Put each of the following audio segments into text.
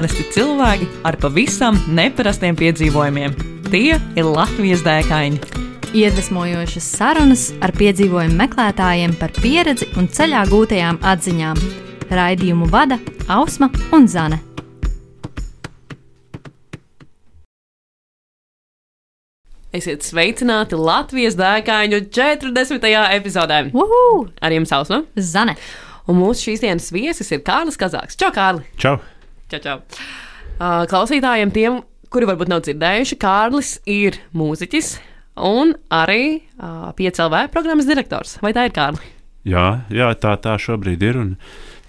Parasti cilvēki ar pavisam neparastiem piedzīvojumiem. Tie ir Latvijas dēkaini. Iedvesmojošas sarunas ar piedzīvojumu meklētājiem par pieredzi un ceļā gūtajām atziņām. Raidījumu vada Ausma un Zane. Esiet sveicināti Latvijas dēkaņu 40. epizodē. Uhu! Ar jums Ausma. Zane! Un mūsu šīs dienas viesis ir Kārlis Kazāks. Čau, Kārli! Čau! Čau, čau. Uh, klausītājiem, tiem, kuri varbūt nav dzirdējuši, Kārlis ir mūziķis un arī uh, PCLV programmas direktors. Vai tā ir Kārli? Jā, jā tā, tā šobrīd ir. Un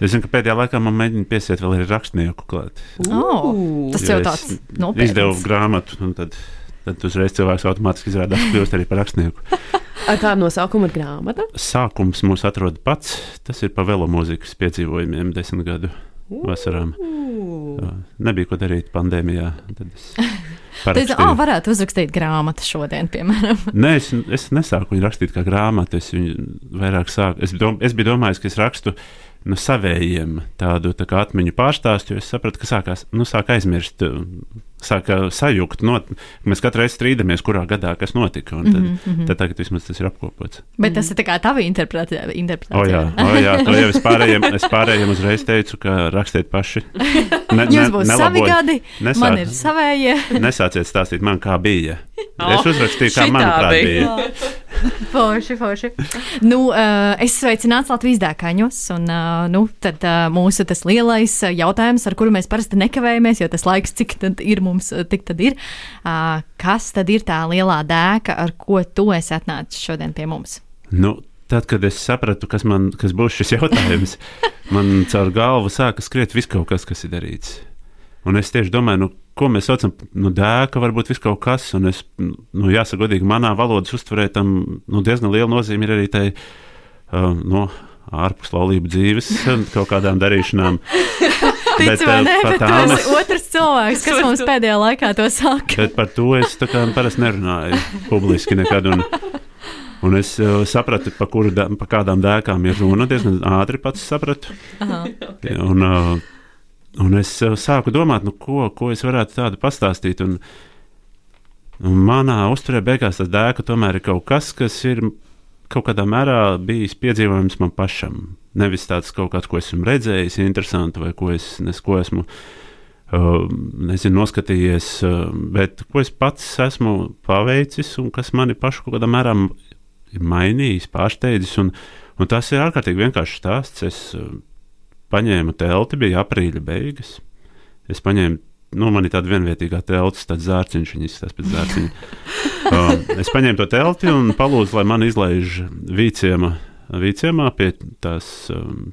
es zinu, ka pēdējā laikā man mēģina piesiet vēl arī rakstnieku klāt. Oh, tas jau tāds nopietns. Izdevu grāmatu, un tad, tad uzreiz cilvēks automātiski izrādās kļūst arī par rakstnieku. Ar kādu nosaukumu ir grāmata? Sākums mūs atrod pats. Tas ir pa velomūzikas piedzīvojumiem desmit gadu vasarām. Jā, Nebija ko darīt pandēmijā. Tad es Tad, oh, varētu uzrakstīt grāmatu šodien, piemēram. Nē, es, es nesāku viņu rakstīt kā grāmatu. Es vairāk sāku. Es, dom, es biju domājis, ka es rakstu no savējiem tādu tā kā atmiņu pārstāstu, jo es sapratu, ka sākās, nu, sāk aizmirst, sāka sajukt. Not, mēs katru reizi strīdamies, kurā gadā kas notika. Tad, mm -hmm. tad tagad vismaz tas ir apkopots. Bet tas ir tā kā tava O, interpretācija. jā, o, jā, to jau es pārējiem, es pārējiem uzreiz teicu, ka rakstiet paši. Ne, Jums būs savi gadi, Nesā- man ir savējie. Nesāciet stāstīt man, kā bija. O, Es uzrakstīju, kā manuprāt bija. bija. Forši, forši. Nu, uh, es sveicināts Latvijas dēkaņos, un uh, nu, tad, uh, mūsu tas lielais jautājums, ar kuru mēs parasti nekavējamies, jo tas laiks, cik tad ir mums, tik tad ir. Uh, kas tad ir tā lielā dēka, ar ko tu esi atnācis šodien pie mums? Nu, tad, kad es sapratu, kas, man, kas būs šis jautājums, man caur galvu sāka skriet viss kaut kas, kas ir darīts. Un es tieši domāju, nu, ko mēs saucam par nu, dēka, varbūt viss kaut kas. Un es, nu, jāsaka, godīgi, manā valodas uztverē tam nu, diezgan liela nozīme ir arī tai um, no, ārpus laulību dzīves kaut kādām darīšanām. Vai eh, nē, par bet tām esi otrs cilvēks, kas mums pēdējā laikā to saka. Bet par to es tā kā parasti nerunāju publiski nekad. Un, un es uh, sapratu, pa, kuru, pa kādām dēkām ir runa. Diezgan ātri pats sapratu. Un, uh, un es sāku domāt, nu, ko, ko es varētu tādu pastāstīt. Un, un manā uzturē beigās tas dēka tomēr ir kaut kas, kas ir kaut kādā mērā bijis piedzīvojums man pašam. Nevis tāds kaut kāds, ko esmu redzējis, interesanti, vai ko, es, nes, ko esmu uh, nezinu, noskatījies, uh, bet ko es pats esmu paveicis un kas mani pašu kaut kādā mērā ir mainījis, pārsteidzis. Un, un tas ir ārkārtīgi vienkāršs stāsts. Es uh, paņēmu telti, bija aprīļa beigas. Es paņēmu, nu, man ir tāda vienvietīgā telts, tāds zārciņš, viņa izskatās pēc zārciņa. uh, es paņēmu to telti un palūdzu, lai man izlaiž vīciema, vīciemā pie tās. Um,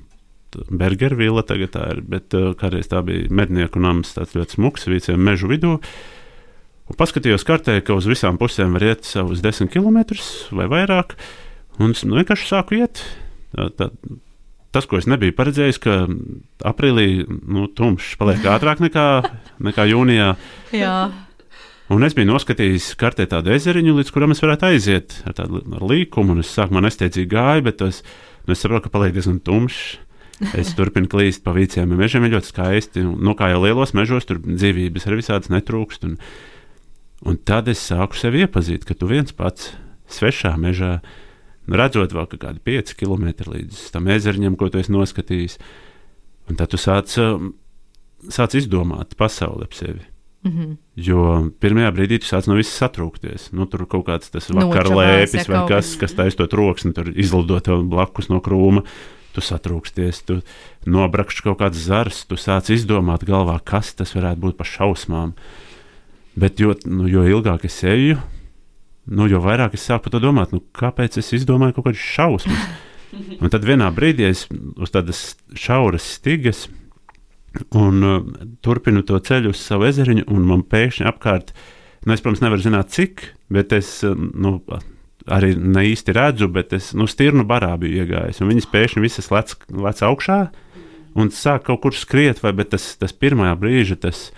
Bergeru vila tagad tā ir, bet uh, kādreiz tā bija mednieku nams, tāds ļoti smuks, vīciem mežu vidū. Un paskatījos kartē, ka uz visām pusēm var iet savus desmit km vai vairāk, un es nu, vienkārši sāku iet. Tā, tā, tas, ko es nebiju paredzējis, ka aprīlī nu, tumšs paliek ātrāk nekā, nekā jūnijā. Jā, Un es biju noskatījis kartē tādu ezeriņu, līdz kuram es varētu aiziet ar tādu ar līkumu. un Es sākumā nesteidzīgi gāju, bet es, nu, es saprotu, ka paliek diezgan tumšs. Es turpinu klīst pa vīciem, mežiem ir ļoti skaisti. Un, nu, kā jau lielos mežos, tur dzīvības arī visādas netrūkst. Un, un tad es sāku sevi iepazīt, ka tu viens pats svešā mežā, nu, redzot vēl kaut kādi 5 km līdz tam ezeriņam, ko tu esi noskatījis. Un tad tu sāc, um, sāc izdomāt pasauli ap sevi. Mhm. Jo pirmajā brīdī tu sāc no visas satrūkties. Nu, tur kaut kāds tas vakar lēpis vai kaut kas, kas. taisa to troksni, tur izlidot blakus no krūma. Tu satrūksties, tu nobrakšķi kaut kāds zars, tu sāc izdomāt galvā, kas tas varētu būt par šausmām. Bet jo, nu, jo ilgāk es eju, nu, jo vairāk es sāku par to domāt, nu, kāpēc es izdomāju kaut kādas šausmas. Un tad vienā brīdī es uz tādas šauras stigas un uh, turpinu to ceļu uz savu ezeriņu, un man pēkšņi apkārt, nu, es, protams, nevaru zināt, cik, bet es uh, nu, arī ne īsti redzu, bet es nu, stirnu barā biju iegājis, un viņas pēkšņi visas lec, lec augšā un sāk kaut kur skriet, vai tas, tas pirmajā brīža tas.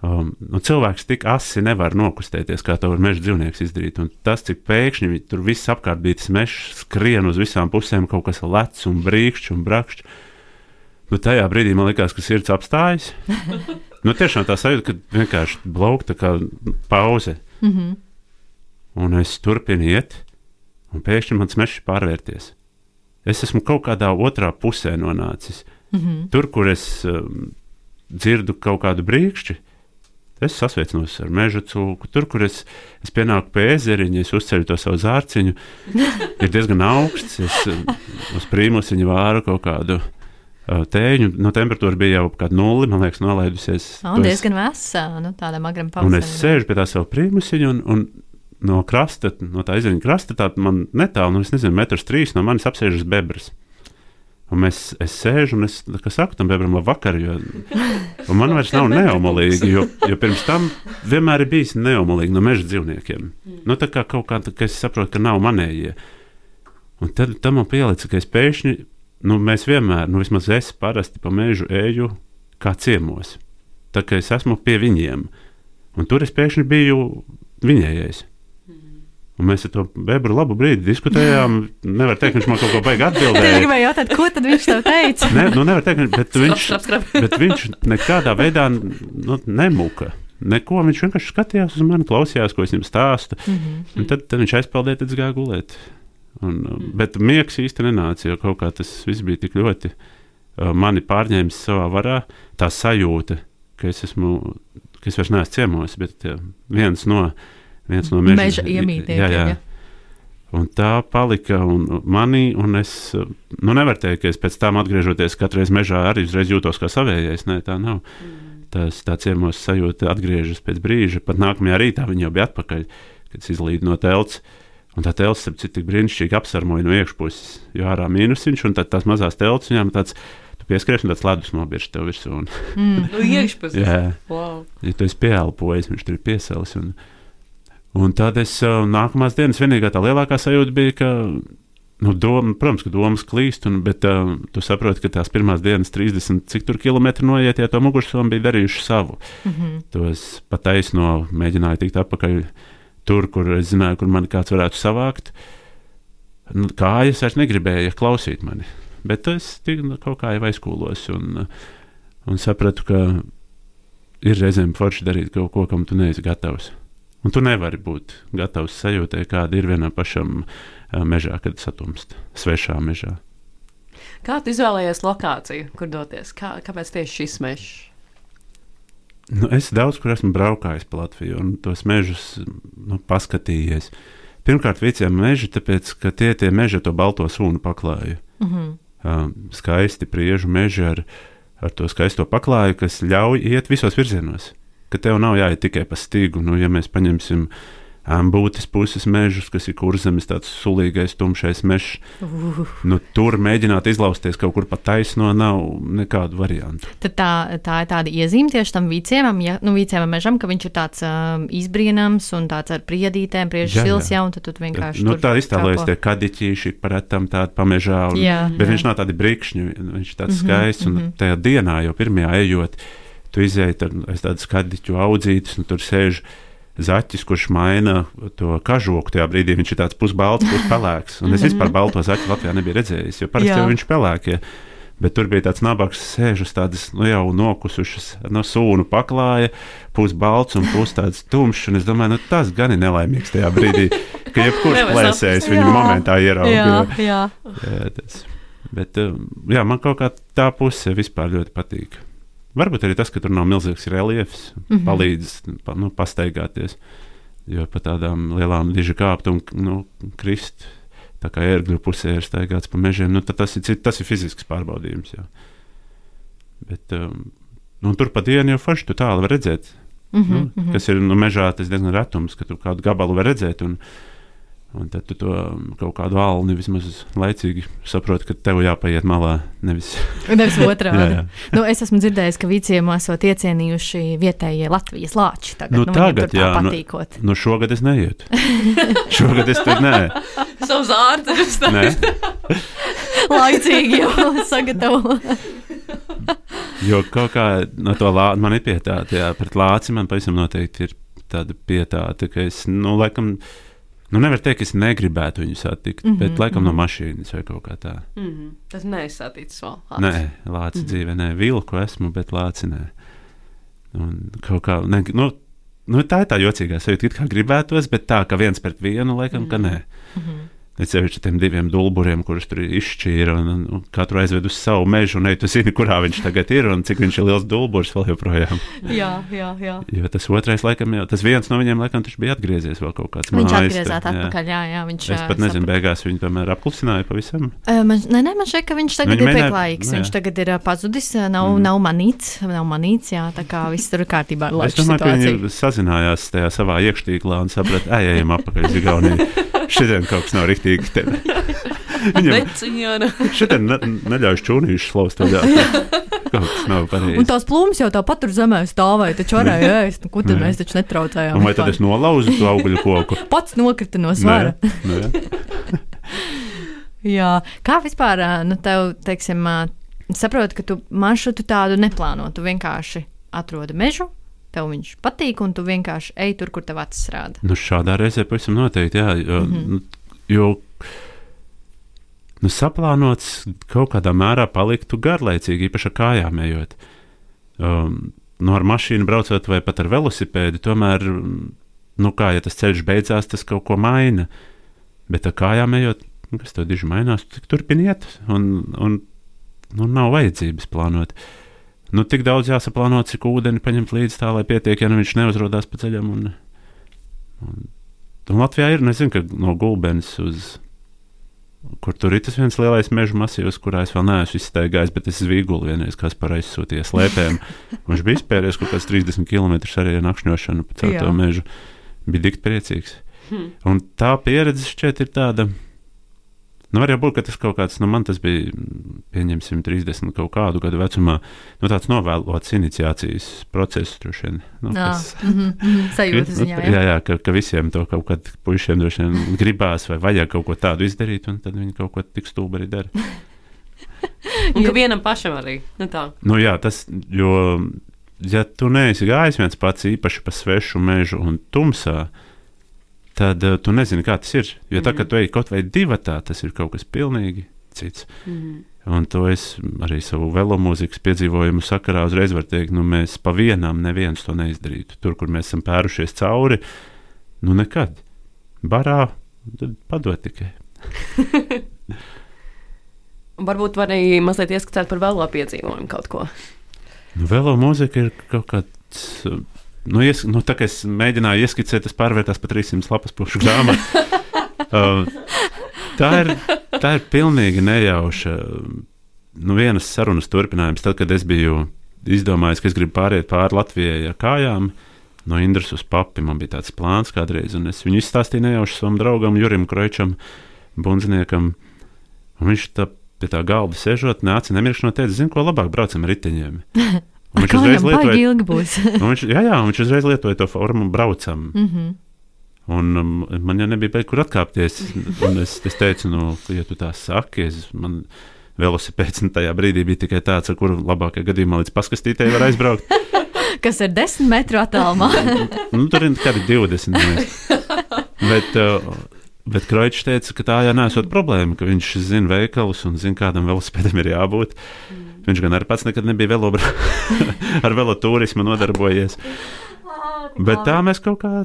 Um, cilvēks tik asi nevar nokustēties, kā to var meža dzīvnieks izdarīt. Un tas, cik pēkšņi tur viss apkārt bija tas mežs, skrien uz visām pusēm, kaut kas lec un brīkšķi un brakšķi. Nu, tajā brīdī man liekas, ka sirds apstājas. nu, tiešām tā sajūta, ka vienkārši blaukta kā pauze. Mm -hmm. Un es turpinu iet, un pēkšņi man smešs pārvērties. Es esmu kaut kādā otrā pusē nonācis. Mm -hmm. Tur, kur es um, dzirdu kaut kādu brīkšķi, es sasveicinos ar meža cūku. Tur, kur es, es pienāku pie ezeriņa, es uzceļu to savu zārciņu. ir diezgan augsts. Es um, uz prīmusiņu vāru kaut kādu uh, tēņu. No temperatūra bija jau kāda nulle, man liekas, nolaidusies. To es- diezgan vēsā, nu, tādam agram Un es sēžu pie tā sava prīmusiņa, un, un no krasta, no tā izdeviņa krasta, tā man netālu, nu, es nezinu, metrs trīs no manis apsēžas bebras. Un mēs, es sēžu, un es saku tam bebram, labvakar, jo un man vairs nav neomolīgi, jo, jo pirms tam vienmēr ir bijis neomolīgi no meža dzīvniekiem. Nu, tā kā kaut kā, tā, ka es saprotu, ka nav manējie. Un tad tam man pielica, ka es pēkšņi, nu, mēs vienmēr, nu, vismaz es parasti pa mežu eju kā ciemos. Tā kā es esmu pie viņiem. Un tur es pēkšņi biju viņējais. Un mēs ar to bebru labu brīdi diskutējām. Nevar teikt, viņš man kaut ko baigi Es atbildēja. gribēju jautāt, ko tad viņš tev teica? Ne, nu nevar teikt, bet viņš, bet viņš nekādā veidā nu, nemuka. Neko viņš vienkārši skatījās uz mani, klausījās, ko es viņam stāstu. Mhm. Un tad, tad viņš aizpildīja, tad es gāju gulēt. Un, mm. Bet miegs īsti nenāca, jo kaut kā tas viss bija tik ļoti uh, mani pārņēmis savā varā. Tā sajūta, ka es esmu, ka es vairs neesmu ciemos, bet uh, viens no, viens no meža, Meža iemītniekiem, Jā, jā. ja. Un tā palika un manī, un es nu, nevaru teikt, ka es pēc tam atgriežoties katru reizi mežā arī uzreiz jūtos kā savējais. Nē, tā nav. Tas tā ciemos sajūta atgriežas pēc brīža. Pat nākamajā rītā viņa jau bija atpakaļ, kad es izlīdu no telts. Un tā telts, ap cik brīnišķīgi apsarmoja no iekšpuses, jo ārā mīnusiņš, un tad tās mazās telts viņām tāds, pieskaries, un tāds ledus nobiež tev virsū. Un, Mm. Nu, iekšpusē. jā, Wow. ja tu esi pieelpojis, viņš tur ir piesalis. Un, un tad es uh, nākamās dienas vienīgā tā lielākā sajūta bija, ka, nu, doma, protams, ka domas klīst, un, bet uh, tu saproti, ka tās pirmās dienas 30, cik tur kilometri noiet, ja to mugursomu bija darījuši savu. Mhm. To es pat taisno mēģināju tikt atpakaļ tur, kur es zināju, kur man kāds varētu savākt. Nu, Kājas vairs negribēja klausīt mani. Bet es tik, nu, kaut kā jau aizkūlos un, un sapratu, ka ir reizēm forši darīt kaut ko, kam tu neesi gatavs. Un tu nevari būt gatavs sajūtai, kāda ir vienā pašam ā, mežā, kad satumst svešā mežā. Kā tu izvēlējies lokāciju, kur doties? Kā, kāpēc tieši šis mežs? Nu, es daudz kur esmu braukājis pa Latviju un tos mežus nu, paskatījies. Pirmkārt, viciem meži, tāpēc, ka tie tie meži ar to balto sunu paklāju. Mhm. Um, skaisti priežu meži ar, ar to skaisto paklāju, kas ļauj iet visos virzienos. Ka tev nav jāiet tikai pa stīgu. Nu, ja mēs paņemsim ambūtes puses mežus, kas ir kurzemes, tāds sulīgais, tumšais mežs, Uh. nu, tur mēģināt izlausties kaut kur pa taisno, nav nekādu variantu. Tad tā, tā ir tāda iezīme tieši tam vīciemam, ja, nu, vīciemam mežam, ka viņš ir tāds um, izbrīnams un tāds ar priedītēm, priežu Jā, jā. sils jau, un tad tu vienkārši. Nu, tā iztēlojas tie kadiķīši paretam tādu pamežā. Un, Jā, bet jā. viņš nav tāds brīkšņi, viņš tāds Mhm, skaists. Un mhm. tajā dienā, jau pirmajā ejot, tu izēji aiz tādu skadiķu audzītes, un tur sēž zaķis, kurš maina to kažoku. Tajā brīdī viņš ir tāds pusbalts, puspelēks. Un es vispār balto zaķu Latvijā nebiju redzējis, jo parasti Jā. jau viņš pelēkie. Bet tur bija tāds nabaks, sēž uz tādas nu, jau nokusušas, no sūnu paklāja, pusbalts un pus tāds tumšs. Un es domāju, nu, tas gan ir nelaimīgs tajā brīdī, ka jebkurš plēsējs viņu momentā tas. Bet um, jā, man kaut kā tā puse vispār ļoti patīk. Varbūt arī tas, ka tur nav milzīgs reliefs, mm. -hmm. palīdz pa, nu, pastaigāties. Jo pa tādām lielām diža kāpt un nu, krist, tā kā ērgļu pusē ir staigāts pa mežiem, nu, tas ir, tas ir fizisks pārbaudījums. Jā. Bet, um, nu, tur pa dienu jau forši tu tālu redzēt. Mhm, Nu, mhm. kas ir nu, mežā, tas diezgan retums, ka tu kādu gabalu var redzēt. Un, un tad tu to um, kaut kādu alni vismaz laicīgi saproti, ka tev jāpaiet malā. Nevis, Nevis otrādi. jā, jā. Nu, es esmu dzirdējis, ka vīciemā esot iecienījuši vietējie Latvijas lāči. Tagad, Nu, nu, tagad, jā, nu- patīkot. Nu, šogad es neietu. šogad es tur nē. Savs nē. Laicīgi jau sagatavo. Jo kaut kā no to lāča man ir pietāta. Jā, pret lāci man pavisam noteikti ir tāda pietāta, ka es, nu, laikam, Nu, nevar teikt, ka es negribētu viņu satikt, mm -hmm, bet laikam mm -hmm. no mašīnas vai kaut kā tā. Mm -hmm. Tas neizsātīts vēl. Lācis. Nē, lāci mm -hmm. dzīvē, nē, vilku esmu, bet lāci nē. Un kaut kā, ne, nu, nu, tā ir tā jocīgā sajūta, it kā gribētos, bet tā, ka viens pret vienu, laikam, mm -hmm. ka nē. Mm -hmm. Es sevišķi tiem diviem dulburiem, kurus tur izšķīra, un, un, un katru aizved uz savu mežu, un tu zini, kurā viņš tagad ir, un cik viņš ir liels dulburs vēl joprojām. jā, jā, jā. Jo tas otrais, laikam, jau, tas viens no viņiem, laikam, bija atgriezies vēl kaut kāds Viņš atgriezās atpakaļ, jā, jā. Viņš, Es pat nezinu, saprata. beigās viņu tomēr apklusināja pavisam. Uh, Man, nē, nē, man šķiet, ka viņš tagad Viņi ir pieklājīgs. nu. Viņš tagad ir pazudis, nav, mm. nav manīts, nav manīts, jā, tā kā viss tur kārtībā ar Es laika domāju, ka situāciju. viņi sazinājās tajā savā iekštīklā un saprata, ej, ejam atpakaļ uz Igauniju. Šitien kaut kas nav riktīgi. Te- Viņam šitien ne, neļauj čūnīšu slaust Un tās plūmas jau tāpat tur zemē stāvēja, taču varēja ēst. Nu, ko tad mēs taču netraucējām? Un vai tad es nolauzu to augļu koku? Pats nokrita no svara. Nē, nē. Jā, kā vispār, nu, tev, teiksim, saprotu, ka tu maršrutu tādu neplāno. Tu vienkārši atrodi mežu, tev viņš patīk, un tu vienkārši ej tur, kur tev acis rāda. Nu, šādā reizē pavisam noteikti, jā. Jo, mm -hmm. Jo nu, saplānots kaut kādā mērā paliktu garlaicīgi, īpaši ar kājām ejot. Um, nu, ar mašīnu braucot vai pat ar velosipēdu, tomēr, nu, kā ja tas ceļš beidzās, tas kaut ko maina. Bet ar kājām ejot, nu, kas tev diži mainās, tu turpiniet, un, un nu, nav vajadzības plānot. Nu, tik daudz jāsaplāno, cik ūdeni paņemt līdzi tā, lai pietiek, ja nu viņš neuzrodās pa ceļam. Un, un, un Latvijā ir, nezinu, ka no Gulbens uz. Kur tur ir tas viens lielais meža masīvs, kurā es vēl neesmu izstaigājis, bet es zvīgulu vienreiz, kas par aizsūtīju slēpēm. Viņš bija izpēries kaut kāds 30 km arī ar nakšņošanu pa to mežu. Bija tik priecīgs. Hmm. Un tā pieredze šķiet ir tāda. Nu, var jau būt, ka tas kaut kāds, nu, man tas bija, mm, pieņemsim, 30 kaut kādu gadu vecumā, nu, tāds novēlots iniciācijas process, droši vien. Nu, Jā, kas- mhm, mhm, sajūta Nu, ziņā. jā, Jā. jā ka, ka visiem to kaut kādā puišiem droši vien gribās vai vajag kaut ko tādu izdarīt, un tad viņi kaut ko tik stulbi arī dara. Un ka vienam pašam arī. Nu tā. Nu, jā, tas, jo, ja tu neesi gājis viens pats īpaši pa svešu mežu un tumsā, tad uh, tu nezini, kā tas ir. Jo tā, kad tu ej kaut vai divi, tas ir kaut kas pilnīgi cits. Mm. Un to es arī savu velomūzikas piedzīvojumu sakarā uzreiz varu teikt, nu mēs pa vienam neviens to neizdarītu. Tur, kur mēs esam pērušies cauri, nu nekad. Barā, tad padod tikai. Varbūt var arī mazliet ieskatīt par vēlo piedzīvojumu kaut ko. Nu, velomūzika ir kaut kāds. Nu, ies, nu, tā kā es mēģināju ieskicēt, tas pārvērtās par 300 lapas pušu grāmatu. uh, tā, ir, tā ir pilnīgi nejauša. Nu, vienas sarunas turpinājums. Tad, kad es biju izdomājis, ka es gribu pāriet pāri Latvijai ar kājām, no Indras uz papi, man bija tāds plāns kādreiz, un es viņu izstāstīju nejauši savam draugam Jurim Kroičam, bundzniekam. Un viņš tā pie tā galda sēžot, nāca nemirkšķinot, teica, zinu, ko labāk braucam ar riteņiem. Un viņš uzreiz lietoja, un viņš, jā, jā, viņš uzreiz lietoja to formu braucam. Mhm. Un um, man jau nebija pēc kur atkāpties. Es, es teicu, nu, ja tu tā saki, es, man velosipēds nu, tajā brīdī bija tikai tāds, ar kuru labākajā gadījumā līdz paskastītei var aizbraukt. Kas ir desmit metru attālumā. nu, tur ir kādi 20. Mēs. Bet, uh, bet Kroičs teica, ka tā jau nesot problēma, ka viņš zina veikalus un zina, kādam velosipēdam ir jābūt. Viņš gan arī pats nekad nebija velo, ar velotūrismu nodarbojies. Bet tā mēs kaut kā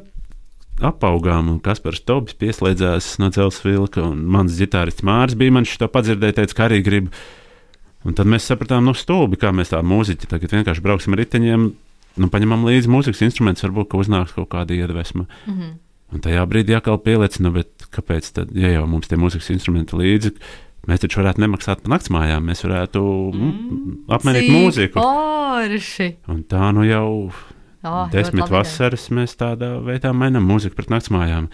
apaugām, un Kaspars Tobis pieslēdzās no dzelzceļa vilka, un mans ģitārists Mārs bija man šo padzirdēja, teica, ka arī grib. Un tad mēs sapratām, no stūbi, kā mēs tā mūziķi tagad vienkārši brauksim ar riteņiem, nu, paņemam līdzi mūzikas instrumentus, varbūt, ka uznāks kaut kāda iedvesma. Mhm. Un tajā brīdī atkal pieliec, nu, bet kāpēc tad, ja jau mums tie mūzikas instrumenti līdzi, mēs taču varētu nemaksāt par naktsmājām, mēs varētu mm, apmainīt mūziku. Porši. Un tā nu jau Oh, desmit vasaras mēs tādā veidā mainām mūziku pret naktsmājām.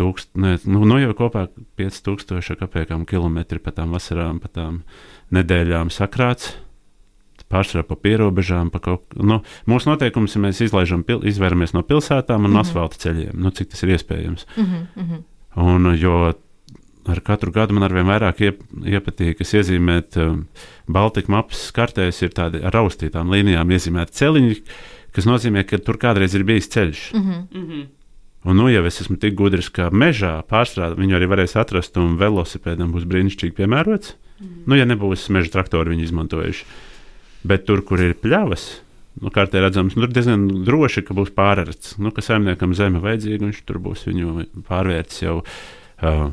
Tūkst, ne, nu, nu jau kopā 5000 kapekām kilometri pa tām vasarām, pa tām nedēļām sakrāts. Pārsvarā pa pierobežām, pa kaut kā. Nu, mūsu noteikums ir, mēs izlaižam, pil, izvairamies no pilsētām un mm -hmm. asfalta ceļiem, nu, cik tas ir iespējams. Mm mm -hmm. Un, jo ar katru gadu man arvien vairāk iep, iepatīk, kas iezīmēt um, Baltikas mapas kartēs, ir tādi ar raustītām līnijām iezīmēti celiņi, kas nozīmē, ka tur kādreiz ir bijis ceļš. Mm -hmm. Mm -hmm. Un, nu, jau es esmu tik gudrs, ka mežā pārstrādāt viņu arī varēs atrast, un velosipēdam būs brīnišķīgi piemērots. Mm. Nu, ja nebūs meža traktori viņi izmantojuši. Bet tur, kur ir pļavas, nu, kārtē redzams, nu, tur diezgan droši, ka būs pārērts. Nu, ka saimniekam zeme vajadzīga, viņš tur būs viņu pārvērts jau. Uh,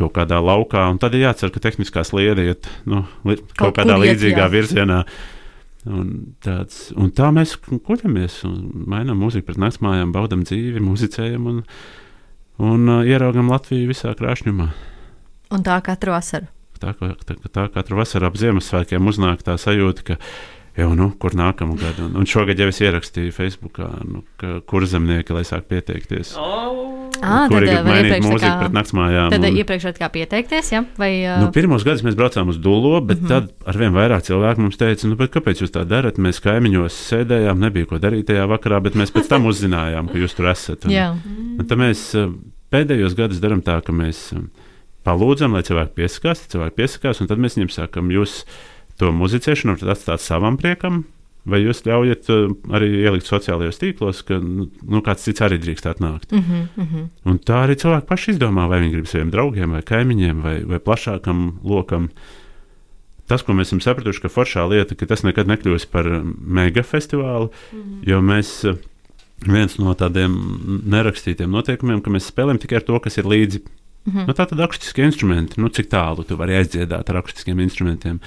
Kaut kādā laukā, un tad ir jācer, ka tehniskā sliede iet nu, li, kaut, kaut kādā iet, līdzīgā jā. virzienā. Un, tāds, un tā mēs kuģamies, mainām mūziku pret naktsmājām, baudām dzīvi, muzicējam un, un uh, ieraugam Latviju visā krāšņumā. Un tā katru vasaru. Tā, tā, tā katru vasaru ap Ziemassvētkiem uznāk tā sajūta, ka jau nu, kur nākamā gada. Un, un šogad jau es ierakstīju Facebookā, nu, kur zemnieki lai sāk pieteikties. Oh. À, kur ir mainīt mūziku pret naktsmājām. Tad un, iepriekš kā pieteikties, ja? Vai, uh... nu, pirmos gadus mēs braucām uz Dulo, bet mm -hmm. tad arvien vairāk cilvēku mums teica, nu, kāpēc jūs tā darat? Mēs kaimiņos sēdējām, nebija ko darīt tajā vakarā, bet mēs pēc tam uzzinājām, ka jūs tur esat. Un, Jā. un tad mēs pēdējos gadus darām tā, ka mēs palūdzam, lai cilvēki piesakās, cilvēki piesakās, un tad mēs viņiem sakam, jūs to muzicēšanu varat atstāt savam priekam, vai jūs ļaujat uh, arī ielikt sociālajos tīklos, ka nu, nu, kāds cits arī drīkst atnākt. Mm -hmm, mm -hmm. Un tā arī cilvēki paši izdomā, vai viņi grib saviem draugiem, vai kaimiņiem, vai, vai plašākam lokam. Tas, ko mēs esam sapratuši, ka foršā lieta, ka tas nekad nekļūs par mega festivālu, mm -hmm. jo mēs uh, viens no tādiem nerakstītiem noteikumiem, ka mēs spēlējam tikai ar to, kas ir līdzi. Mm -hmm. nu, tā tad akustiskie instrumenti, nu, cik tālu tu vari aizdziedāt ar akustiskiem instrumentiem.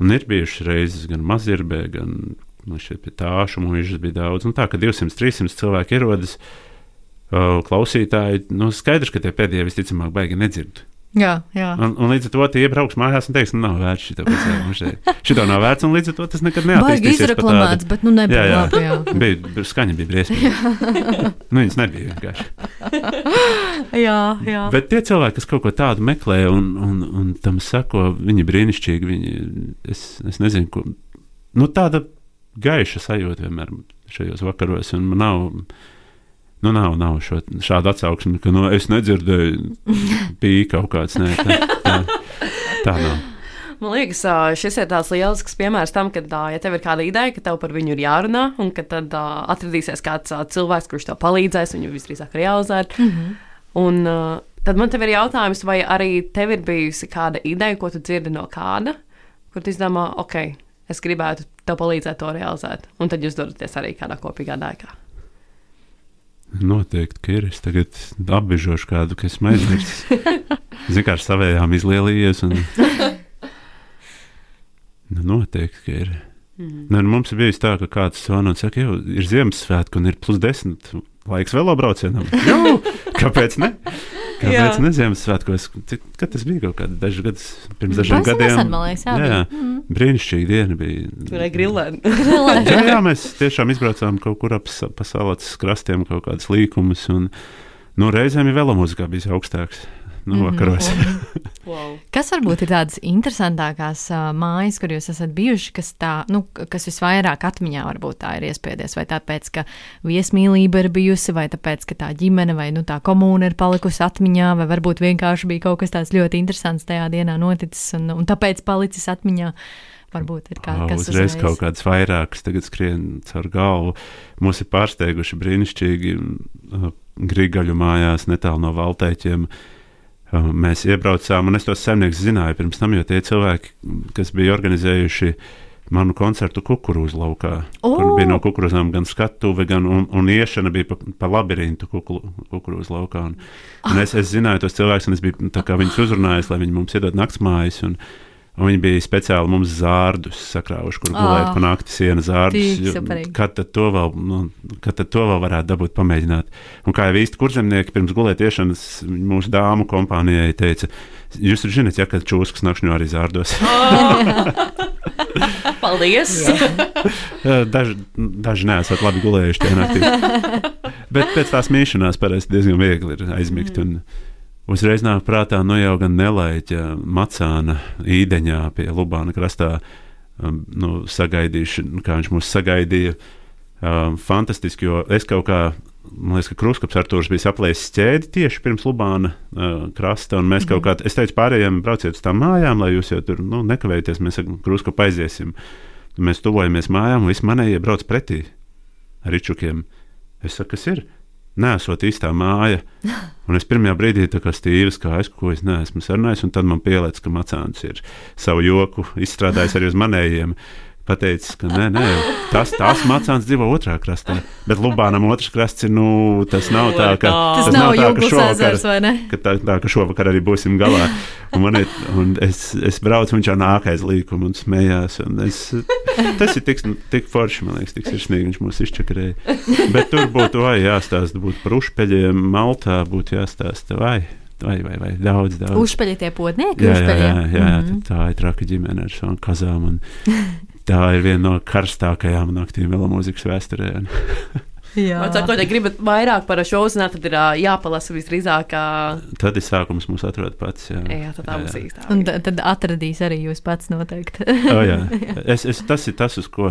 Un ir bijušas reizes gan mazirbē, gan nu, šeit pie tāšu mūžas bija daudz. Un tā, ka 200, 300 cilvēki ierodas, uh, klausītāji, nu, skaidrs, ka tie pēdējie visticamāk baigi nedzird. Jā, jā. Un, un līdz ar to tie iebrauks mājās un teiks, nu, nav vērts šito pasākumu. Šito nav vērts, un līdz ar to tas nekad neattīstīsies. Baigi izreklamēts, bet nu nebija jā, jā. labi. Jā. bija, skaņa bija briesmīga. nu, viņas nebija vienkārši. jā, jā. Bet tie cilvēki, kas kaut ko tādu meklē un, un, un tam sako, viņi brīnišķīgi. Viņi, es, es nezinu, ko. Nu, tāda gaiša sajūta vienmēr šajos vakaros, un man nav Nu, nav, nav šo, šāda atsauksme, ka nu, es nedzirdēju, bija kaut kāds. Nē, tā, tā, tā nav. Man liekas, šis ir tāds lielisks piemērs tam, ka, ja tev ir kāda ideja, ka tev par viņu ir jārunā, un ka tad uh, atradīsies kāds uh, cilvēks, kurš tev palīdzēs viņu visdrīzāk realizēt. Mm -hmm. Un uh, tad man te ir jautājums, vai arī tev ir bijusi kāda ideja, ko tu dzirdi no kāda, kur tu izdomā, ok, es gribētu tev palīdzēt to realizēt, un tad jūs dodaties arī kādā kopīgā dēkā. Noteikti, ka ir. Es tagad apbežošu kādu, kas man aizmirsis. Zinu, kā ar savējām izlielījies. Un... Nu, noteikti, ka ir. Mm. Ne, nu, mums ir bijis tā, ka kāds zvana un saka, jau ir Ziemassvētku un ir plus desmit laiks velobraucienam. Jū, kāpēc ne? Kāpēc ne Ziemassvētkos? Kad tas bija kaut kādi daži gadus pirms dažiem Pēc gadiem? Nesen, liekas, jā, jā. Mm. brīnišķīga diena bija. Tur bija grilēni. jā, jā, mēs tiešām izbraucām kaut kur ap pa salātas krastiem kaut kādas līkumus, un nu, reizēm ir velomūzikā bijis augstāks nu, mhm. vakaros. Mm -hmm. wow. Kas varbūt ir tādas interesantākās uh, mājas, kur jūs esat bijuši, kas, tā, nu, kas visvairāk atmiņā varbūt tā ir iespiedies? Vai tāpēc, ka viesmīlība ir bijusi, vai tāpēc, ka tā ģimene vai nu, tā komūna ir palikusi atmiņā, vai varbūt vienkārši bija kaut kas tāds ļoti interesants tajā dienā noticis un, un tāpēc palicis atmiņā? varbūt ir kā, kas uzreiz, uzreiz kaut kādas vairākas, tagad skrien caur galvu. Mūs ir pārsteiguši brīnišķīgi grīgaļu mājās netālu no valtēķiem. Uh, mēs iebraucām, un es tos zemniekus zināju pirms tam, jo tie cilvēki, kas bija organizējuši manu koncertu kukurūzu laukā, oh. kur bija no kukurūzām gan skatuve, gan un, un iešana bija pa, pa labirintu kukurūzu laukā. Un, un es, es zināju tos cilvēkus, un es biju viņus uzrunājis, lai viņi mums iedod naktsmājas. Un viņi bija speciāli mums zārdus sakrāvuši, kur gulēt oh, pa nakti sienas zārdus. Kad tad to vēl, nu, kad tad to vēl varētu dabūt pamēģināt? Un kā jau īsti kurzemnieki pirms gulētiešanas mūsu dāmu kompānijai teica, jūs zināt, ja kad čūskas nakšņo arī zārdos. Paldies! daži, daži neesat labi gulējuši tajā naktī. Bet pēc tās mīšanās parasti diezgan viegli ir aizmigt. Mm. Un, Uzreiz nāk prātā, nu jau gan nelaiķa Macāna īdeņā pie Lubāna krastā, um, nu, sagaidīšu, kā viņš mūs sagaidīja. Um, fantastiski, jo es kaut kā, man liekas, ka Kruskaps Artūrs bija saplēsis ķēdi tieši pirms Lubāna uh, krasta, un mēs mm -hmm. kaut kā, es teicu pārējiem, brauciet uz tām mājām, lai jūs jau tur, nu, nekavēties, mēs ar Kruskapu aiziesim. Mēs tuvojamies mājām, un visi manējie brauc pretī ar ričukiem. Es saku, kas ir? Nesot īstā māja. Un es pirmajā brīdī tā kā stīvis, kā es, ko es neesmu sarunājis, un tad man pielēc, ka Macāns ir savu joku izstrādājis arī uz manējiem pateicis, ka nē, nē, tas tās mācāns dzīvo otrā krastā. Bet Lubānam otrs krasts ir, nu, tas nav tā, ka tas, tas nav, nav tā, ka šovakar, ka tā, tā, ka šovakar arī būsim galā. Un man ir, un es, es braucu, viņš jau nāk aiz līkumu un smējās. Un es, tas ir tik, tik forši, man liekas, tik sirsnīgi viņš mūs izčakarēja. Bet tur būtu vai jāstāsta, būtu par ušpeļiem, Maltā būtu jāstāsta vai. Vai, vai, vai daudz, daudz. Uzpeļi tie podnieki? Jā, jā, jā, jā, jā mm -hmm. tā ir traka ģimene ar savām kazām. Un, tā ir viena no karstākajām naktīm vēl mūzikas vēsturē. Jā, sakot, ja gribat vairāk par šo uzzināt, tad ir jāpalasa visdrīzāk. Tad ir sākums mums atrod pats. Jā, jā tad tā būs īstā. Un tad atradīs arī jūs pats noteikti. oh, jā. es, es, tas ir tas, uz ko,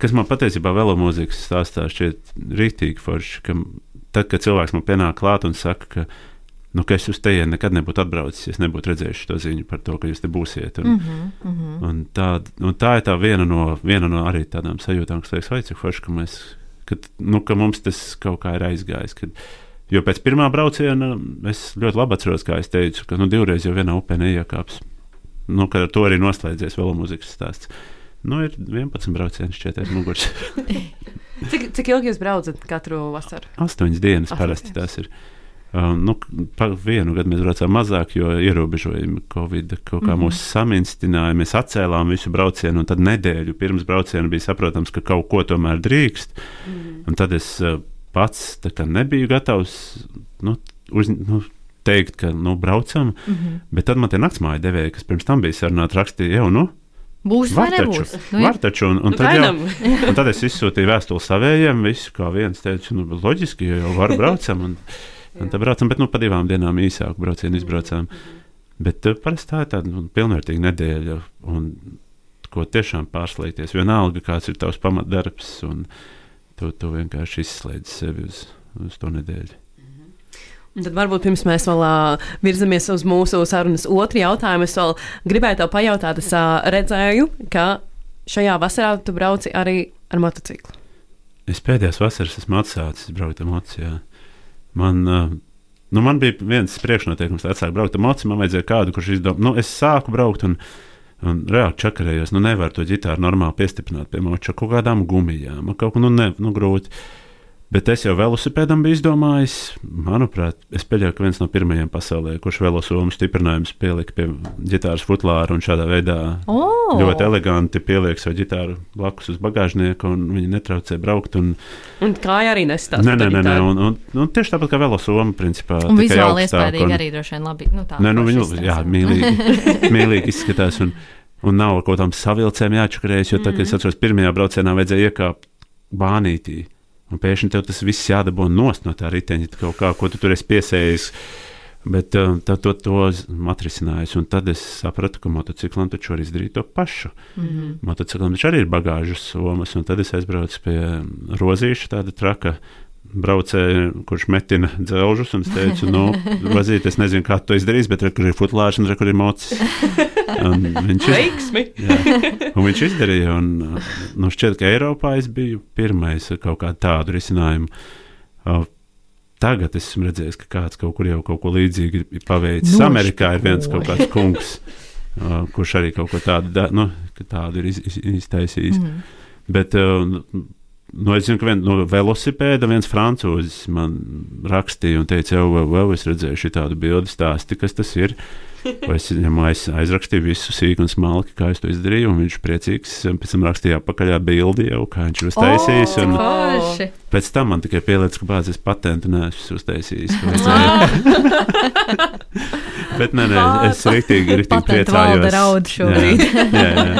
kas man patiesībā vēl mūzikas stāstā šķiet rītīgi forši. Ka tad, kad cilvēks man pienāk klāt un saka, ka nu, ka es uz tejienu nekad nebūtu atbraucis, ja nebūtu redzējis to ziņu par to, ka jūs te būsiet. Un, mm -hmm, mm -hmm. Un tā, un tā ir tā viena no, viena no arī tādām sajūtām, kas liekas, vai cik forši, ka, mēs, ka, nu, ka mums tas kaut kā ir aizgājis. Kad, jo pēc pirmā brauciena es ļoti labi atceros, kā es teicu, ka nu, divreiz jau vienā upē neiekāps. Nu, ar to arī noslēdzies vēl mūzikas stāsts. Nu, ir 11 braucieni šķiet aiz muguras. cik, cik ilgi jūs braucat katru vasaru? Astoņas dienas parasti tas ir. Uh, nu, par vienu gadu mēs braucām mazāk, jo ierobežojumi Covid kaut kā mm -hmm. mūs saminstināja. Mēs atcēlām visu braucienu, un tad nedēļu pirms brauciena bija saprotams, ka kaut ko tomēr drīkst. Mm -hmm. Un tad es uh, pats nebiju gatavs nu, uz, nu, teikt, ka nu, braucam, mm -hmm. bet tad man tie naktsmāja devēji, kas pirms tam bija sarunāti, rakstīja jau. Nu, Būs var taču? Nu, var taču, un, un, nu, tad jau, un tad es izsūtīju vēstuli savējiem, visu kā viens teica, nu, loģiski, jo jau varu braucam. Un, Un tā braucam, bet nu, pa divām dienām īsāku braucienu izbraucām. Bet uh, parasti tā ir tāda nu, pilnvērtīga nedēļa, un ko tiešām pārslēgties. Vienalga, kāds ir tavs pamatdarbs, un tu, tu vienkārši izslēdz sevi uz, uz to nedēļu. Un tad varbūt pirms mēs vēl uh, virzamies uz mūsu sarunas otru jautājumu, es vēl gribēju te pajautāt, es uh, redzēju, ka šajā vasarā tu brauci arī ar motociklu. Es pēdējās vasaras esmu atsācis braukt ar motociklu. Man, nu, man bija viens priekšnoteikums, lai atsāktu braukt ar mociju. Man vajadzēja kādu, kurš izdomā, nu, es sāku braukt un, un reāli čakarējos. Nu, nevaru to ģitāru normāli piestiprināt pie moča kaut kādām gumijām. Kaut ko nu, ne, nu, grūti. Bet es jau velosipēdam biju izdomājis. Manuprāt, es pieļauju, ka viens no pirmajiem pasaulē, kurš velosomu stiprinājumus pielika pie ģitāras futlāra un šādā veidā oh. ļoti eleganti pieliek savu ģitāru blakus uz bagāžnieku, un viņi netraucē braukt. Un, un kāja arī nestāv. Nē, nē, nē, nē un, un, un tieši tāpat kā velosoma, principā. Un vizuāli iespējīgi un... arī droši vien labi. Nu, nē, nu, viņu, jā, mīlīgi, mīlīgi izskatās. Un, Un nav kaut kādām savilcēm jāčakarējas, jo mm -hmm. tad, kad es atceros, pirmajā braucienā vajadzēja iekāpt bānītī. Un pēkšņi tev tas viss jādabū nost no tā riteņa, kaut kā, ko tu tur esi piesējis. Bet uh, tad to, to atrisinājis, un tad es sapratu, ka motociklam taču var izdarīt to pašu. Mm -hmm. Motociklam taču arī ir bagāžas somas, un tad es aizbraucu pie rozīša, tāda traka braucēju, kurš metina dzelžus, un es teicu, nu, vazīt, es nezinu, kā to izdarīs, bet re, kur ir futlārs un re, kur ir mocis. Un viņš, iz... jā, un viņš izdarīja, un nu, šķiet, ka Eiropā es biju pirmais ar kaut kādu tādu risinājumu. Tagad esmu redzējis, ka kāds kaut kur jau kaut ko līdzīgu ir paveicis. Nu, Amerikā ir viens kaut kāds kungs, kurš arī kaut ko tādu, nu, tādu ir iz, iz, iztaisījis. Mm. Bet, uh, Nu, es zinu, ka viens no velosipēda, viens francūzis man rakstīja un teica, jau, jau, jau es redzēju tādu bildi stāstu, kas tas ir. Es viņam aiz, aizrakstīju visu sīku un smalki, kā es to izdarīju. Viņš priecīgs pēc tam rakstīja apakaļ bildi jau, kā viņš ir uztaisījis. Un, oh, pēc tam man tikai pielicis, ka bāzes patentu neesmu uztaisījis. Bet nē, nē, es rīktīgi, rīktīgi priecājos. Šobrīd. jā, jā, jā.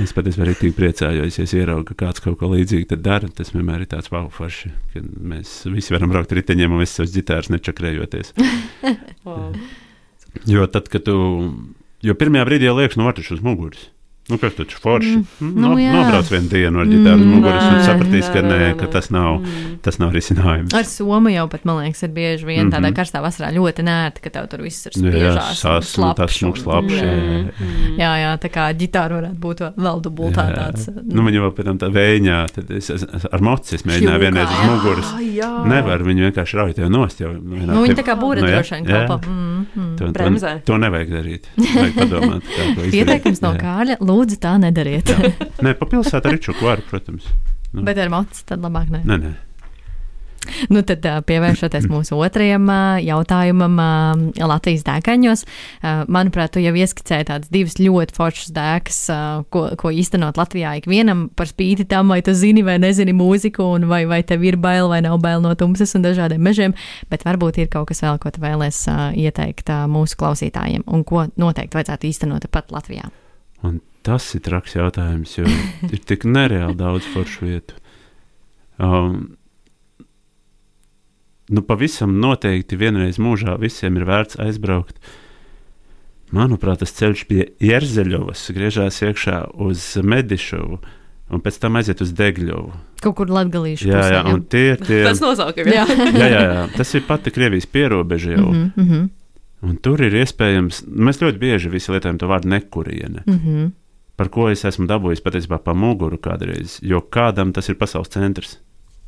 Es patiesībā rīktīgi priecājos, ja es ieraugu, ka kāds kaut ko līdzīgu dara. Tas vienmēr ir tāds wow, forši, ka mēs visi varam braukt riteņiem un visas savas ģitāras nečakrējoties. wow. Jo tad, kad tu, jo pirmajā brīdī jau liekas, nu, var taču uz muguras. Nu, kas taču forši? Mm, no, nu, nobrauc vienu dienu ar ģitāru mm, muguras un sapratīs, ka, nē, ka tas nav, mm. tas nav risinājums. Ar Somu jau pat, man liekas, ir bieži vien tādā mm -hmm. karstā vasarā ļoti nērti, ka tev tur viss ir spiežās. Jā, sas, un tas smūgs labs. Jā, jā, jā, jā, tā kā ģitāra varētu būt vēl dubultā tāds. Nu, viņa vēl pēc tam tā vēņā, tad es, es ar mocis mēģināju vienreiz uz muguras. Jā. Nevar, viņa vienkārši rauj tev nost jau. Nu, viņa tā kā būra nu, droši vien kalpa. Mm, mm. To, to, to nevajag darīt. Vajag padomāt, Ieteikums no Kāļa, lūdzu tā nedariet dariet. nē, pa pilsētu arī čuku var, protams. Nu. Bet ar mocu tad labāk nē. nē, nē. Nu, tad pievēršoties mūsu otrajam jautājumam, Latvijas dēkaņos. Manuprāt, tu jau ieskicēji tādas divas ļoti foršas dēkas, ko, ko īstenot Latvijā ikvienam par spīti tam, vai tu zini vai nezini mūziku, un vai, vai tev ir bail vai nav bail no tumsas un dažādiem mežiem, bet varbūt ir kaut kas vēl, ko tu vēlēs ieteikt mūsu klausītājiem, un ko noteikti vajadzētu īstenot pat Latvijā. Un Tas ir traks jautājums, jo ir tik nereāli daudz foršu vietu. Um, nu, pavisam noteikti vienreiz mūžā visiem ir vērts aizbraukt. Manuprāt, tas ceļš pie Jerzeļovas griežās iekšā uz Medišovu. Un pēc tam aiziet uz Degļovu. Kaut kur Latvijas jā, jā, jā, tie ir tie. Tas nosaukums, jā. jā, jā, jā. Tas ir pati Krievijas pierobeža jau. Mm -hmm. Un tur ir iespējams, mēs ļoti bieži visi lietojam to vārdu nekuriene. Mm -hmm par ko es esmu dabūjis patiesībā pa muguru kādreiz, jo kādam tas ir pasaules centrs.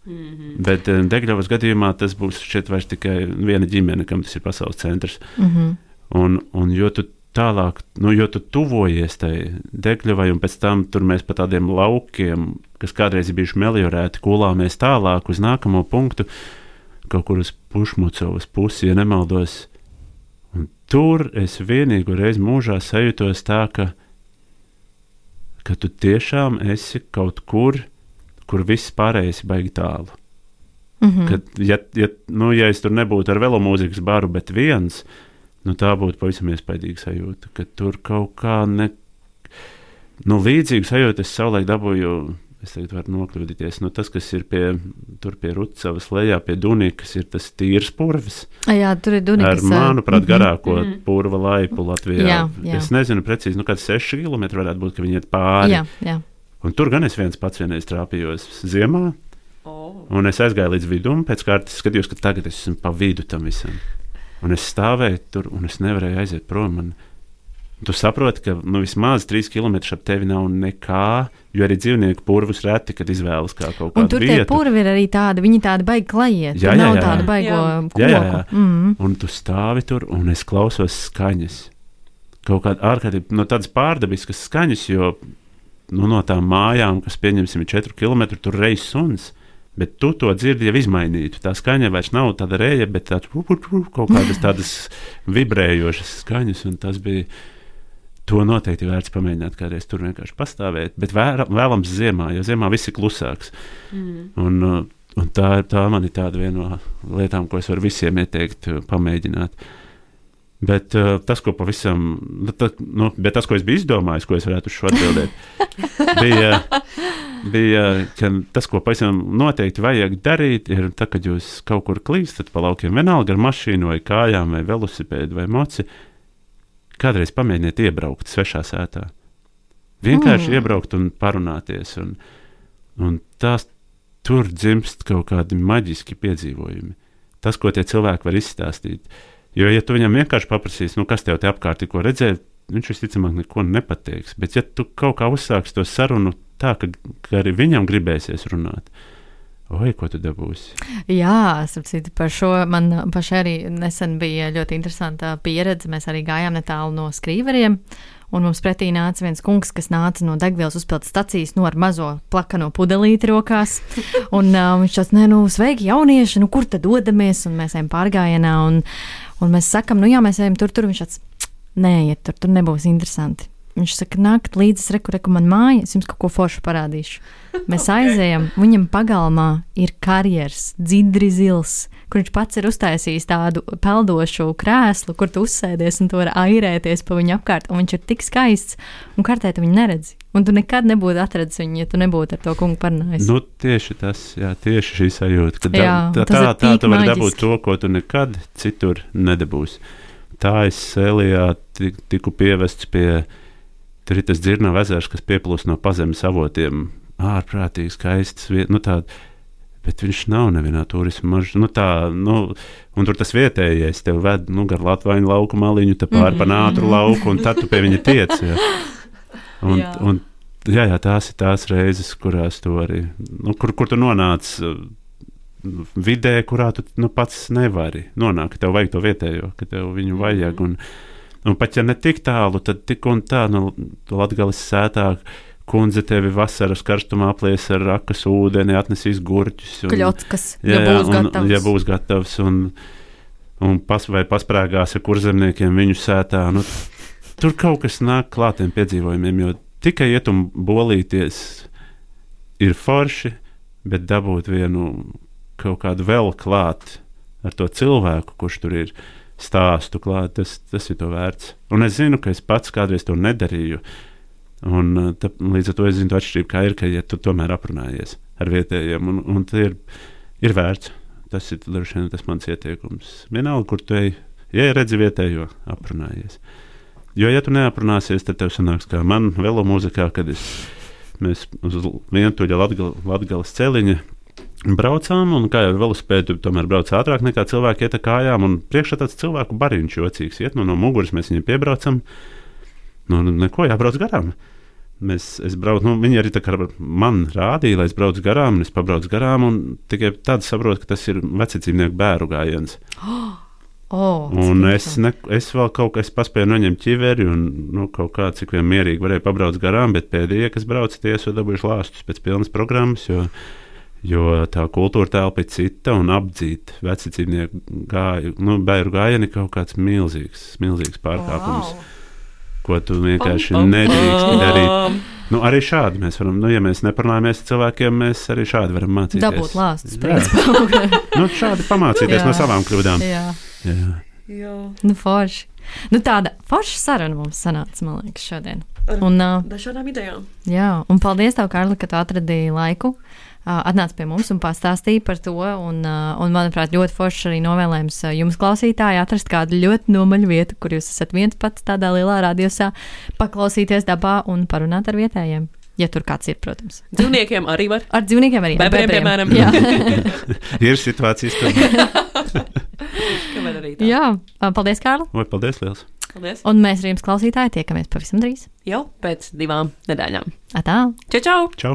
Mm -hmm. Bet uh, Degļavas gadījumā tas būs šeit vairs tikai viena ģimene, kam tas ir pasaules centrs. Mm -hmm. un, un jo tu tālāk, nu, jo tu tuvojies tai Degļavai, un pēc tam tur mēs pa tādiem laukiem, kas kādreiz bijuši meliorēti, kulāmies tālāk uz nākamo punktu, kaut kur uz Pušmucovas pusi, ja nemaldos. Un tur es vienīgo reizi mūžā sajūtos tā, ka ka tu tiešām esi kaut kur, kur viss pārējais ir baigi tālu. Mm -hmm. Kad, ja, ja, nu, ja es tur nebūtu ar velomūzikas baru, bet viens, nu, tā būtu pavisam iespaidīga sajūta, ka tur kaut kā ne. Nu, līdzīgu sajūtu es savulaik dabūju es tagad varu nokļūdīties. Nu, tas, kas ir pie, pie Rucavas lejā, pie Dunijas, kas ir tas tīrs purvs. Jā, tur ir Dunijas. Ar, manuprāt, -hmm. garāko mm -hmm. purva laipu Latvijā. Jā, jā. Es nezinu precīzi, nu, kāds 6 km varētu būt, ka viņi iet pāri. Jā, jā. Un tur gan es viens pats vienreiz trāpījos ziemā. Oh. Un es aizgāju līdz vidum, pēc kārtas skatījos, ka tagad es esmu pa vidu tam visam. Un es stāvēju tur, un es nevarēju aiziet prom. Man, Tu saproti, ka nu, vismaz 3 km ap tevi nav nekā, jo arī dzīvnieku purvus reti, kad izvēlas kā kaut kādu. Un tur tie purvi ir arī tādi, viņi tādi baigi klajiet. Jā, jā, jā. Nav tāda baigo koku. Jā, jā, jā. Mm -hmm. Un tu stāvi tur, un es klausos skaņas. Kaut kāda ārkārtīgi, no tādas pārdabiskas skaņas, jo nu, no tām mājām, kas pieņemsim 4 km, tur reizes suns. Bet tu to dzirdi jau izmainītu. Tā skaņa vairs nav tāda reja, bet tāds, kaut kādas tādas vibrējošas skaņas, un tas bija To noteikti vērts pamēģināt kādreiz tur vienkārši pastāvēt, bet vēra, vēlams ziemā, jo ziemā viss ir klusāks. Mm. Un, uh, un tā, tā man ir tāda viena no lietām, ko es varu visiem ieteikt, uh, pamēģināt. Bet uh, tas, ko pavisam, nu, tā, nu, bet tas, ko es biju izdomājis, ko es varētu uz šo atbildēt, bija, bija tas, ko pavisam noteikti vajag darīt, ir tad, kad jūs kaut kur klīstat pa laukiem, vienalga ar mašīnu vai kājām vai velosipēdu vai moci, kādreiz pamēģiniet iebraukt svešā sētā. Vienkārši mm. iebraukt un parunāties. Un, un tās, tur dzimst kaut kādi maģiski piedzīvojumi. Tas, ko tie cilvēki var izstāstīt. Jo, ja tu viņam vienkārši paprasīsi, nu, kas tev te apkārt ir ko redzēt, viņš visticamāk neko nepateiks. Bet, ja tu kaut kā uzsāksi to sarunu tā, ka, ka arī viņam gribēsies runāt, Oi, ko tu dabūsi? Jā, sapratu, par šo man pašai arī nesen bija ļoti interesanta pieredze. Mēs arī gājām netālu no skrīveriem. Un mums pretī nāca viens kungs, kas nāca no degvielas uzpildes stācijas, no nu, ar mazo plakano pudelīti rokās. Un uh, viņš nē, nu, sveiki, jaunieši, nu, kur tad dodamies? Un mēs ejam pārgājienā, un, un mēs sakam, nu, jā, mēs ejam tur, tur. Viņš teica, nē, iet tur, tur nebūs interesanti. Viņš saka, nākat līdzi, reku, reku man māja, es jums kaut ko foršu parādīšu. Mēs aizējam, viņam pagalmā ir karjeras, dzidri zils, kur viņš pats ir uztaisījis tādu peldošu krēslu, kur tu uzsēdies un tu vari airēties pa viņu apkārt, un viņš ir tik skaists, un kartē tu viņu neredzi. Un tu nekad nebūtu atradzis viņu, ja tu nebūtu ar to kungu parunājis. Nu, tieši tas, jā, tieši šī sajūta, ka jā, tā, tā, tā, tā tu vari dabūt to, ko tu nekad citur nedabūsi. Tā es Sēlijā tiku pievests pie tur ir tas dzirnavu ezers, kas pieplūst no pazemes avotiem. Ārprātīgi skaists. Nu, tād, bet viņš nav nevienā turisma maršrutā. Nu, tā, nu, un tur tas vietējais tev ved nu, gar Latvijas lauku maliņu, tā pāri mm -hmm. pa nātru lauku, un tad tu pie viņa tiec. Ja. Un, jā. Un, jā, jā, tās ir tās reizes, kurās tu arī, nu, kur, kur tu nonāc vidē, kurā tu nu, pats nevari nonākt. Tev vajag to vietējo, ka tev viņu vajag. Un, un pat ja ne tik tālu, tad tik un tā, nu, Latvijas sētāk kundze tevi vasaras karstumā aplies ar rakas ūdeni, atnesīs gurķus. Un, Kļotskas, jā, ja būs un, gatavs. Ja būs gatavs un, un pas, vai pasprāgās ar kurzemniekiem viņu sētā. Nu, tur kaut kas nāk klātiem piedzīvojumiem, jo tikai iet un bolīties ir forši, bet dabūt vienu kaut kādu vēl klāt ar to cilvēku, kurš tur ir stāstu klāt, tas, tas ir to vērts. Un es zinu, ka es pats kādreiz to nedarīju. Un, uh, tā, līdz ar to es zinu, to atšķirību, kā ir, ka ja tu tomēr aprunājies ar vietējiem, un, un tas ir, ir vērts. Tas ir vien, tas mans ieteikums. Vienalga, kur tu ej, ja redzi vietējo, aprunājies. Jo, ja tu neaprunāsies, tad tev sanāks kā man velo mūzikā, kad es, mēs uz vientuļa Latgales celiņa braucām, un kā jau ar velosipēdu, tomēr brauc ātrāk nekā cilvēki iet ar kājām, un priekšā tāds cilvēku bariņš jocīgs iet, nu, no muguras mēs viņu piebraucam, nu, neko jābrauc garām. Mēs, braucu, nu, viņi arī man rādīja, lai es braucu garām, un es pabraucu garām. Tikai tad saprotu, ka tas ir vecāku bērnu gājiens. Oh, un es, ne, es vēl kaut kā paspēju noņemt ķiveri, un nu, kaut kā cik vien mierīgi varēju pabraukt garām, bet pēdējie, kas brauca, tie esmu dabūjuši lāstus pēc pilnas programmas. Jo, jo tā kultūra telpa ir cita un apdzīt vecāku gāju, nu, bērnu gājienu kaut kāds milzīgs, milzīgs pārkāpums. Wow ko tu vienkārši um, um, nedrīkst darīt. Nu, arī šādi mēs varam, nu, ja mēs neparunājamies ar cilvēkiem, mēs arī šādi varam mācīties. Dabūt lāstus pēc nu, šādi pamācīties Jā. no savām kļūdām. Jā. Jā. Jā. Nu, forši. Nu, tāda forša saruna mums sanāca, man liekas, šodien. Ar un, uh, dažādām idejām. Jā, un paldies tev, Kārli, ka tu atradīji laiku atnāca pie mums un pastāstīja par to. Un, un manuprāt, ļoti forši arī novēlējums jums, klausītāji, atrast kādu ļoti nomaļu vietu, kur jūs esat viens pats tādā lielā radiosā, paklausīties dabā un parunāt ar vietējiem. Ja tur kāds ir, protams. Dzīvniekiem arī var. Ar dzīvniekiem arī. Bebriem, piemēram. ir situācijas, kad. Jā, paldies, Kārl. Vai paldies, liels. Paldies. Un mēs ar jums, klausītāji, tiekamies pavisam drīz. Jau pēc divām nedēļām. Atā. Čau, čau! čau.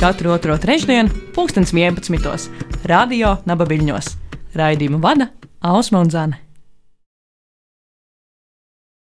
katru otro trešdienu, 2011. Radio Nabaviļņos. Raidījumu vada Ausma un Zana.